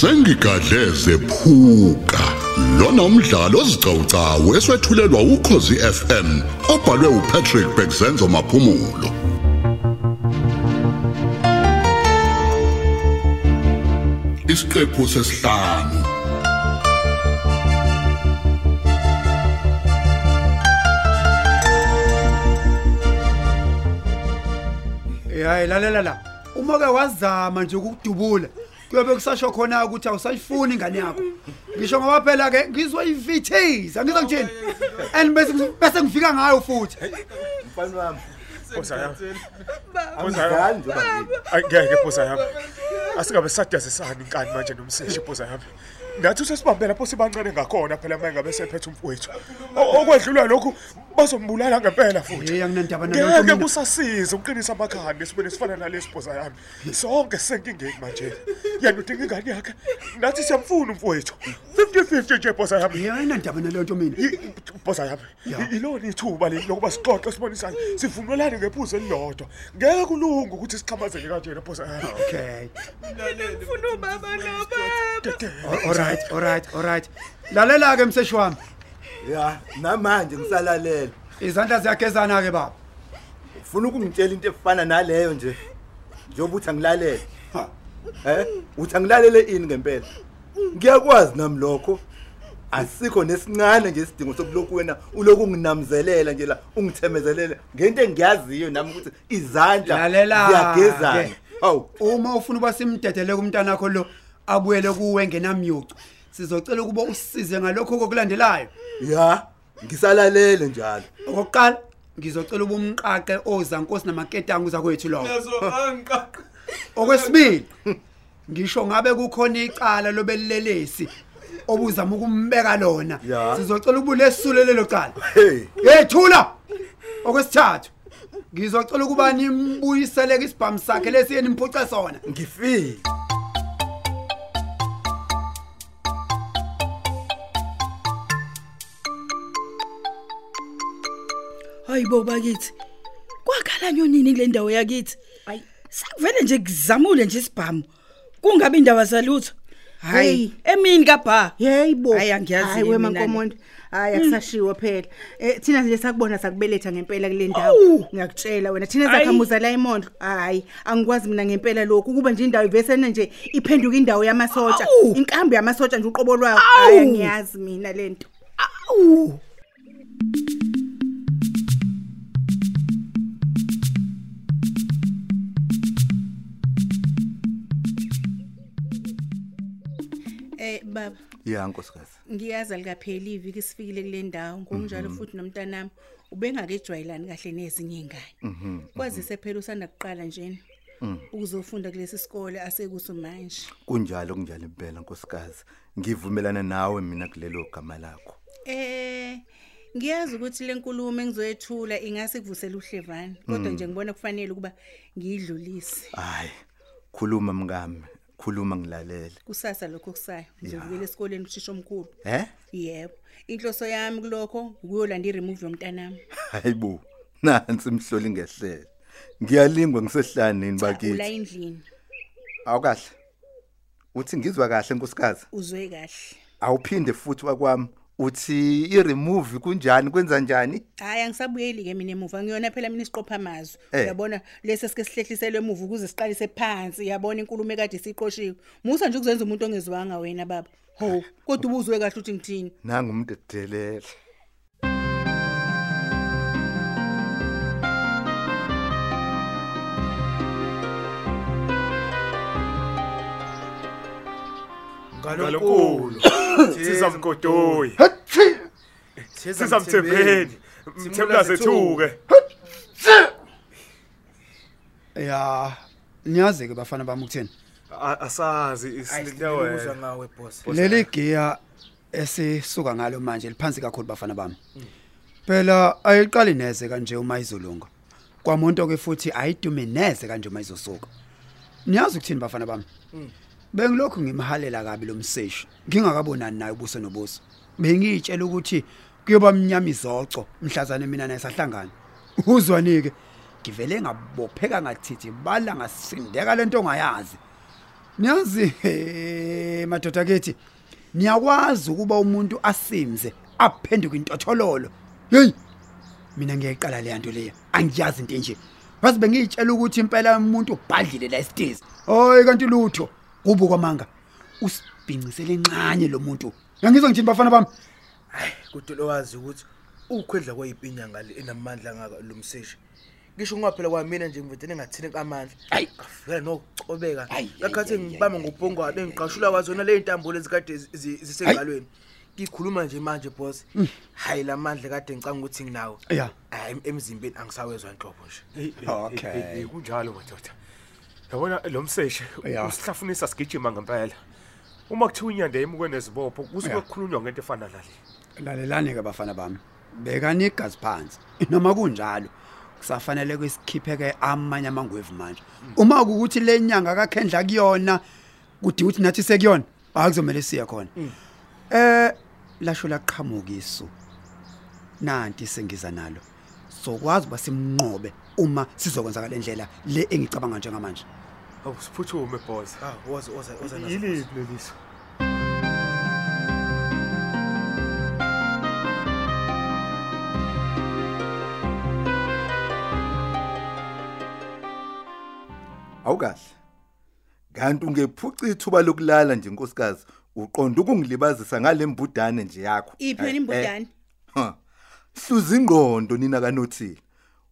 sengigadleze phuka lona umdlalo ozicawucawu eswetshulelwa ukhozi FM obhalwe uPatrick Bekzenzo maphumulo. Isiqephu sesihlanu. Hayi lalela la. Uma ke wazama nje ukudubula kuyobe kusasho khona ukuthi awusayifuni ingane yakho ngisho ngoba phela ke ngizoyivithiza ngizwa ngithini and bese bese ngifika ngayo futhi mfana wami Bosa yami. angizani njengoba ngithi Angeke bosa yami. Asingabe sadazisana inkani manje nomseshi bosa yami. Ngathi usesibambe lapho sibancane ngakhona phela manje ngabe sephethe umfowethu. O- Okwedlula lokhu bazombulala ngempela futhi. hey anginandaba nalento Ngeke mina kusasiza uqinisa amakhanda esibene sifana nalesi bosa yami. Sonke senkingeni manje. Yena udinga ingane yakhe. Nathi siyamfuna umfowethu. 50-50 nje bosa yami. hey anginandaba nalento mina bosa yami ilona ithuba leli lokuba sixoxe sibonisane sivumelane ngephuzu elilodwa ngeke kulunga ukuthi siqhamazele kanjena bosa yami okay Ngifuna ubaba nobaba. All- alright alright alright lalela ke mseshi wami ya namanje ngisalalela izandla ziyagezana ke baba. Ufuna ukungitshela into efana naleyo nje? Njengoba uthi angilalele. Eh uthi angilalele ini ngempela? Ngiyakwazi nami lokho. Asikho nesincane nje isidingo sokulokhu wena uloku unginamzelela nje la ungithemezele ngento engiyaziyo nami ukuthi izandla ziyagezana. Ke. hawu. Uma ufuna uba simdedele kumntana wakho lo abuyele kuwe ngenamyucu sizocela ukuba usize ngalokho kokulandelayo. Ya ngisalalele njalo. Okokuqala ngizocela uba umqaqe ozankosi namaketangu zakwethu lowo Ngizongiqaqa. okwesibili ngisho ngabe kukhona icala lobelelesi obuzama ukumbeka lona. Ya. sizocela ubulesule lelo cala. Hey. Yethula! Okwesithathu ngizocela ukuba nimbuyisele isibhamu sakhe lesiye nimphuce sona. Ngifile Hayibo bakithi. Kwakhalanywa nini kule ndawo yakithi? Hayi, sakuvele nje kuzamule nje isibhamu. Kungabe indaba zalutho. Hayi, Hey. emini kabha. Yeyibo. Hayi, angiyazi Hayi mina wema le. nkomondo. Hayi akusashiwo phela. Eh thina nje sakubona sakubeletha ngempela kule ndawo. Awu. Ngiyakutshela wena thina Hayi. sakhamuza la emondlo. Hayi angikwazi mina ngempela lokhu kuba nje indawo ivesene nje iphenduka indawo yamasotsha. Awu. Inkambi yamasotsha nje uqobo lwayo. Awu. Hayi angiyazi mina lento. Awu. Eh baba ya nkosikazi. Ngiyazi alikapheli iviki sifikile kule ndawo ngokunjalo futhi nomntanami ubengakejwayelani kahle nezinye izingane kwazise phela usanda kuqala nje ukuzofunda kulesi sikole asekuso manje. Kunjalo kunjalo impela nkosikazi. Ngivumelana nawe mina kulelo gama lakho. Eh ngiyazi ukuthi lenkulumo engizoyethula ingase kuvusela uhlevani kodwa nje ngibona kufanele ukuba ngiyidlulise. Hayi khuluma mngami. Khuluma ngilalele. Kusasa lokho kusayo ngizovukela esikoleni ushisho omkhulu. Eh yebo. Inhloso yami kulokho ukuyolanda i-remove yomntanami hayibo nansi imhloli ngehlele. Ngiyalingwa ngisehlani ula bakithi? endlini. Awukahle. Uthi ngizwa kahle nkosikazi? Uzwe kahle. Awuphinde futhi wakwami uthi i-remove kunjani kwenza njani? Hayi angisabuyeli ke mina emuva. Ngiyona phela mina isiqopha amazwi Eh. uyabona lesi sike sihlehliselwe emuva ukuze siqalise phansi. Yabona inkulumo ekade siqoshiwe musa nje ukuzenza umuntu ongezwanga wena baba. Ho kodwa ubuzwe kahle ukuthi ngithini? Nanga umuntu edelela ngalonkulu sizamgodoyi sizamthembeni mthembulaze thuke ya niyazi ke bafana bami ukuthini? A- asazi isilinde wena ngawe boss. leli giya esisuka ngalo manje liphansi kakhulu bafana bami. Phela ayiqali neze kanje uma izolunga. Kwamuntu ke futhi ayidume neze kanje uma izosuka. Niyazi ukuthini bafana bami? Bengilokhu ngimhalela kabi lo mseshi. Ngingakabonani naye ubuso nobuso? Bengitshela ukuthi kuyoba mnyama izoco mhlazane mina naye sahlangana. Uzwanike ngivele ngabopheka ngathithi bala ngasindeka lento ongayazi niyazi eh, madoda kethi niyakwazi ukuba umuntu asimze aphenduke intothololo. Hey mina ngiyayiqala le nto leya angiyazi into nje wazi bengiyitshela ukuthi impela umuntu ubhadlile la esitezi hayi kanti lutho. Kubo kwamanga. Usibhincisele enxanye lo muntu. Ngiyangizwa ngithini bafana bami? Kodwa lowazi ukuthi ukhwedla kwayipinya ngale enamandla ngaka lo mseshi. Ngisho ngaphela kwamina nje ngivete engathini kamandla. Ayi. afika nokucobeka. Ayi, yakhathi ayi, ngibamba ngobhongwane engiqashula kwazona le intambulo ezikade zi- zi- zisengalweni. Ngikhuluma nje manje boss. Hayi lamandla kade ngicanga ukuthi nginawo. Ya. hayi emzimbeni angisawezwa inhlobo nje. Okay. kunjalo madoda. Yabona lo mseshi Ya. usihlafunisa sigijima ngempela. Uma kuthiwa inyanda yemukwe nezibopho kusuke Ya. kukhulunywa ngento efana nale. Lalelani ke bafana bami bekani igazi phansi. Noma kunjalo kusafanele kwesikhiphe ke amanye amangwevu manje. Uma ukuthi le nyanga kakhendla kuyona kudi ukuthi nathi sekuyona akuzomela siya khona. Eh lasho laqhamuka isu nanti sengiza nalo. Sokwazi basimnqobe uma sizokwenza kalendlela le engicabanga njengamanje. Awusiphuthume boss. Ah woza woza woza yiliphi leliso awukahle. Kanti ungephuca ithuba lokulala nje nkosikazi uqonda ukungilibazisa ngale mbudane nje yakho. Iphi Eh, imbudane? Ha. Hluza ingqondo nina kanothile.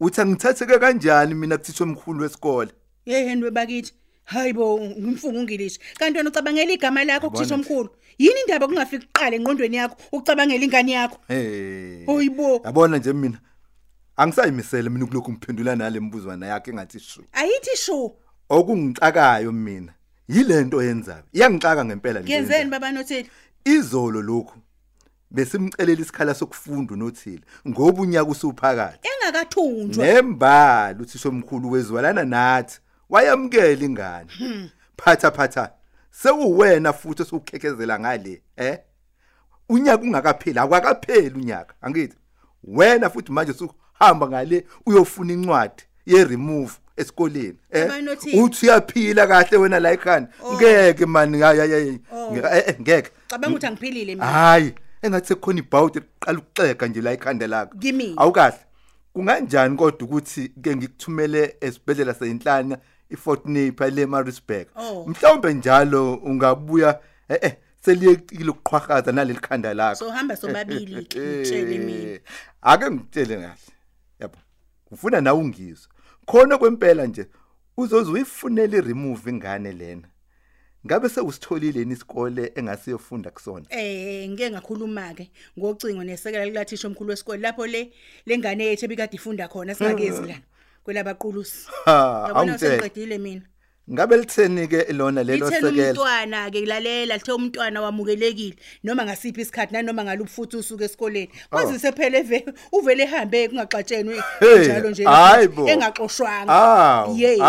Uthi angithatheke kanjani mina kuthisha omkhulu wesikole? yeyeni webakithi hayibo ngimfunga ungilisha kanti wena ucabangela igama lakho nje. omkhulu yini indaba kungafiki kuqala engqondweni yakho ucabangela ingane yakho Hey. Hoyibo. Yabona nje mina. Angisayimisele mina kulokhu ngiphendula nale mbuzwana yakhe engathi shu. ayithi sho Okungixakayo mina. Yilento yenzayo. Iyangixaka ngempela nje. ngenzeni baba notheli Izolo lokhu besimcelela isikhala sokufunda unothile ngoba unyaka usuphakathi. engakathunjwa Nembali uthisha omkhulu wezwalana nathi. Wayamkela ingane. Phatha phatha. Sekuwena futhi osukhekezela ngale, eh? Unyaka ungakapheli, akwakapheli unyaka. Angithi? Wena futhi manje usuhamba ngale uyofuna incwadi ye remove esikoleni, eh? Uthi uyaphila kahle wena la ekhaya. Ngeke man, ya ya ya. Nge- eh, Ngeke. cabanga ukuthi angiphilile mina Hayi, engathi sekukhona ibhawuti eqala ukuxega nje la ekhanda lakho. Kimi. Awukahle. Kunganjani kodwa ukuthi ke ngikuthumele esibhedlela seyinhlanya iFortnite le Maritzburg. Oh. Mhlawumbe njalo ungabuya eh eh seliyekile ukuqhwaqhaza naleli khanda lakho. so hamba sobabili ke ngitshele mina Eh, Ake ngitshele kahle. Yabo. Ufuna nawe ungizwe. Khona kwempela nje uzoze uyifunele remove ingane lena. Ngabe sewusitholile isikole engasiyofunda kusona. Eh ngeke ngakhuluma ke ngocingo nesekela likathisha omkhulu wesikole lapho le lengane yethu ebikade ifunda khona singakezi la kwelabaqulusi. Yabona sengiqedile mina? Ngabe litheni ke lona lelo lithela sekela? umntwana ke lalela lithe umntwana wamukelekile noma ngasiphi isikhathi nanoma ngalupfuthi usuke esikoleni. Kwazise phela eve uvele ehambe kungaxatshenwe njalo nje engaxoshwanga. Yes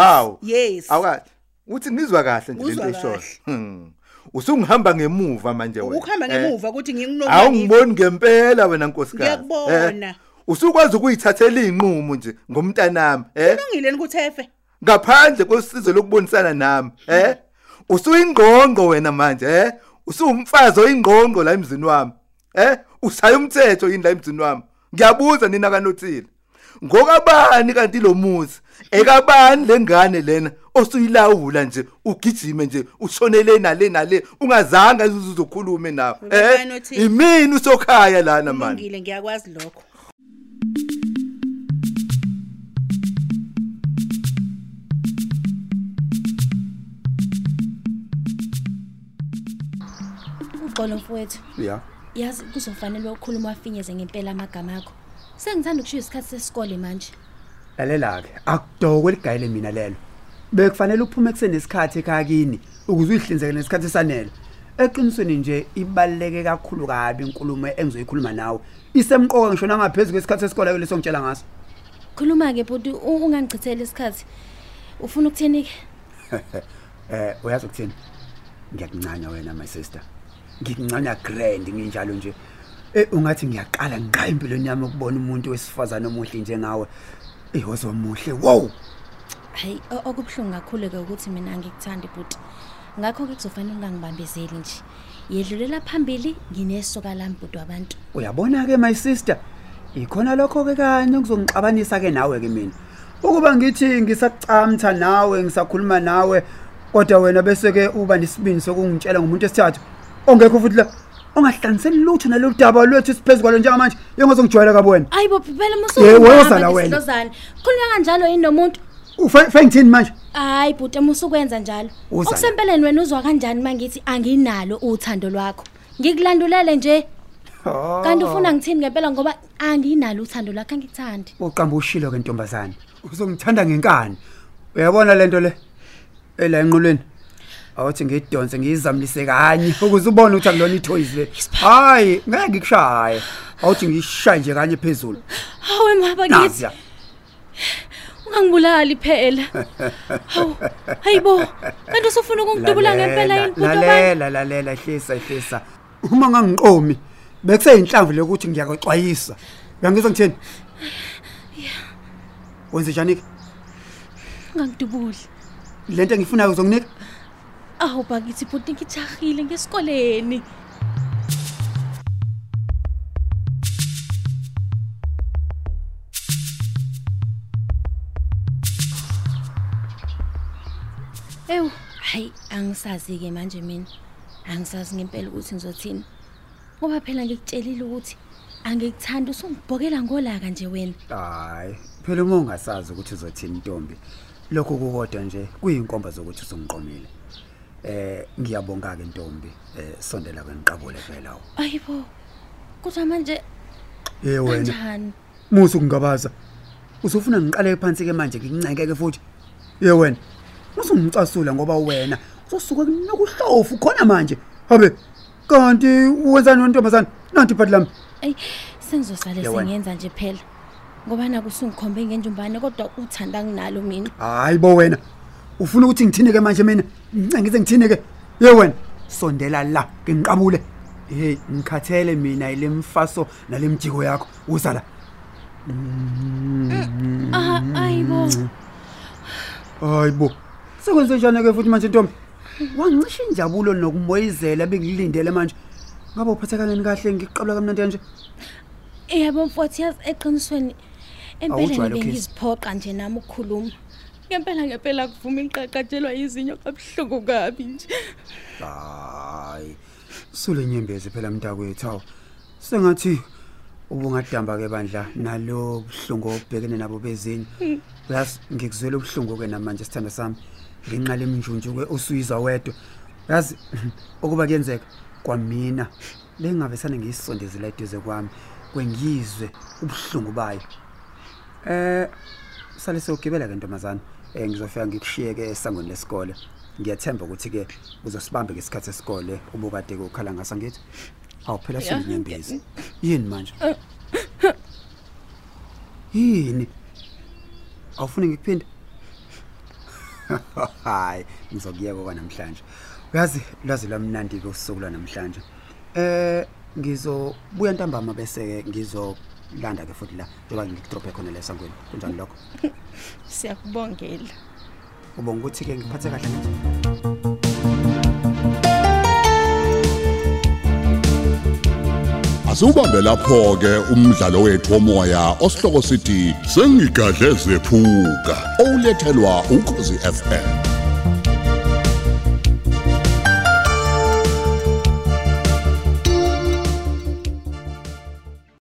yes. Awukahle. Uthi ngizwa kahle nje lento eshoyo. Hmm. Usungihamba ngemuva manje wena. ukuhamba Eh, ngemuva ukuthi ngikunoma Awungiboni ngempela wena nkosikazi. Ngiyakubona. Eh, Usukwazi ukuyithathela inqumo nje ngomntanami, eh? kulungile nikuthefe Ngaphandle kwesizo lokubonisana nami, eh? Usuyingqonqo wena manje, eh? Usumfazi oyingqonqo la emzini wami. Eh? Usaya umthetho yini la emzini wami? Ngiyabuza nina kanothile. Ngokabani kanti lo muzi? Ekabani lengane lena osuyilawula nje ugijime nje ushonele nale nale ungazanga uzokhulume nawe eh Ngokanothile. imini usokhaya lana manje kulungile ngiyakwazi lokho Uxolo mfowethu. ya Yazi kuzofanele ukukhuluma wafinyeze ngempela amagama akho. Sengithanda ukushiya isikhathi sesikole manje. lalela ke akudokwe ligayile mina lelo. Bekufanele uphume kusenesikhathi ekhaya kini ukuze uyihlinzeke nesikhathi sanele eqinisweni nje ibaluleke kakhulu kabi inkulumo engizoyikhuluma nawe. Isemqoka ngisho nangaphezulu kwesikhathi sesikole leso ngitshela ngaso. Khuluma ke bhuti u- ungangichitheli isikhathi. Ufuna ukutheni ke? eh uyazi ukuthini? Ngiyakuncanya wena my sister. Ngikuncanya grand nginjalo nje. eh ungathi ngiyaqala nqa empilweni yami ukubona umuntu wesifazana omuhle njengawe. Ihozo omuhle wow! Hayi o- okubhlungu kakhulu ke ukuthi mina angikuthandi bhuti. ngakho ke kuzofanele ungangibambezeli nje. Yedlulela phambili nginesoka lami bhuti wabantu. Uyabona ke my sister? Ikhona lokho ke kanye kuzongixabanisa ke nawe ke mina. Ukuba ngithi ngisakucamtha nawe ngisakhuluma nawe kodwa wena bese ke uba nesibini sokungitshela ngomuntu esithathu ongekho futhi la. Ongahlanganiseli lutho nalolu daba lwethu siphezukalo njengamanje yengozongijwayela kabi wena. Ayibo phela Ye, wozala wena. musukhuluma khulunywa kanjalo yini nomuntu? Ufe ngithini manje? Hayi bhuti musukwenza njalo. Uzala. okusempeleni wena uzwa kanjani mangithi anginalo uthando lwakho? Ngikulandulele nje. Kanti ufuna ngithini ngempela ngoba anginalo uthando lwakho angikuthandi uqamba ushilo ke ntombazana uzongithanda ngenkani? Uyabona lento le? Ela enqulweni. Awuthi ngidonse ngiyizamlise kanye ukuze ubone ukuthi akulona ithoyizi le. Hayi ngeke ngikushaye. Awuthi ngishaye nje kanye phezulu. Hawe maba ngithi naziya ungangibulali phela. Hawu hayibo kanti usufuna ukungidubula ngempela yini bhuti wami lalela lalela hlisa hlisa uma ngangiqomi bekuseyinhlamvu lokuthi ngiyakuxwayisa uyangizwa ngithini? Wenze njani ke ungangidubuli lento engifunayo uzonginika? Awu bakithi bhuti ngijahile ngesikoleni Ew, hayi angisazi ke manje mina. Angisazi ngempela ukuthi ngizothini. Ngoba phela ngikutshelile ukuthi angikuthandi usungibhokela ngolaka nje wena. hayi phela uma ungasazi ukuthi uzothini intombi lokho kukodwa nje kuyinkomba zokuthi usungiqomile eh ngiyabonga ke intombi eh sondela kweniqabule phela awu Ayibo. Kodwa manje eh wena kanjani? musu kungabaza usufuna ngiqale phansi ke manje ngikunceke ke futhi ye wena usungicasula ngoba wena uzosuka kunokuhlofu khona manje habe kanti wenzani wentombazana nanti phathi lami Ey, sengizosale Ya wena. sengenza nje phela. Ngoba naku usungikhombe ngenjumbane kodwa uthanda nginalo mina. hayi bo wena ufuna ukuthi ngithini ke manje mina? Ngicengize ngithini ke ye wena sondela la ngiqabule hey ngikhathele mina ile mfaso nalemjiko yakho. Uzala Ah, ayibo. hayibo sekwenze njani ke futhi manje ntombi? Wangicisha injabulo nokumoyizela bengilindele manje. Ngabe uphatha kanjani kahle? Ngiqabula kamnandi kanje? Yebo mfowethu yazi eqinisweni empela Awujwayele ngibe uKhisi. ngiziphoqa nje nami ukukhuluma. Ngempela ngempela kuvuma iqaqatshelwa izinyo kabuhlungu kabi nje. hayi sule nyembezi phela mntakwethu awu sengathi ubungadamba ke bandla nalo buhlungu obhekene nabo bezinye yazi ngikuzwela ubuhlungu ke namanje sithanda sami. Ngenqala eminjunju ke usuyizwa wedwa. Yazi ukuba kuyenzeka kwamina. Bengingavesane ngiyisondezela eduze kwami kwengizwe ubuhlungu bayo. Eh sale sewugibela ke ntombazana eh ngizofika ngikushiye ke esangweni lesikole. Ngiyathemba ukuthi ke uzosibambe ke isikhathi sesikole ubukade ke ukhala ngasa ngithi awu phela Ya, sinyembezi yini manje? Yini? Awufuni ngikuphinde hayi ngizokuyeka kwanamhlanje. Uyazi lwazi lwamnandi ke usuku lwanamhlanje. Eh ngizobuya ntambama bese ke ngizolanda ke futhi la njengoba ngikudrophe khona la esangweni. Kunjani lokho? Siyakubongela. ubonga ukuthi ke ngiphathe kahle nje Asubambe lapho ke umdlalo wethu womoya osihloko sithi sengigadle zephuka olethelwa ukhozi FM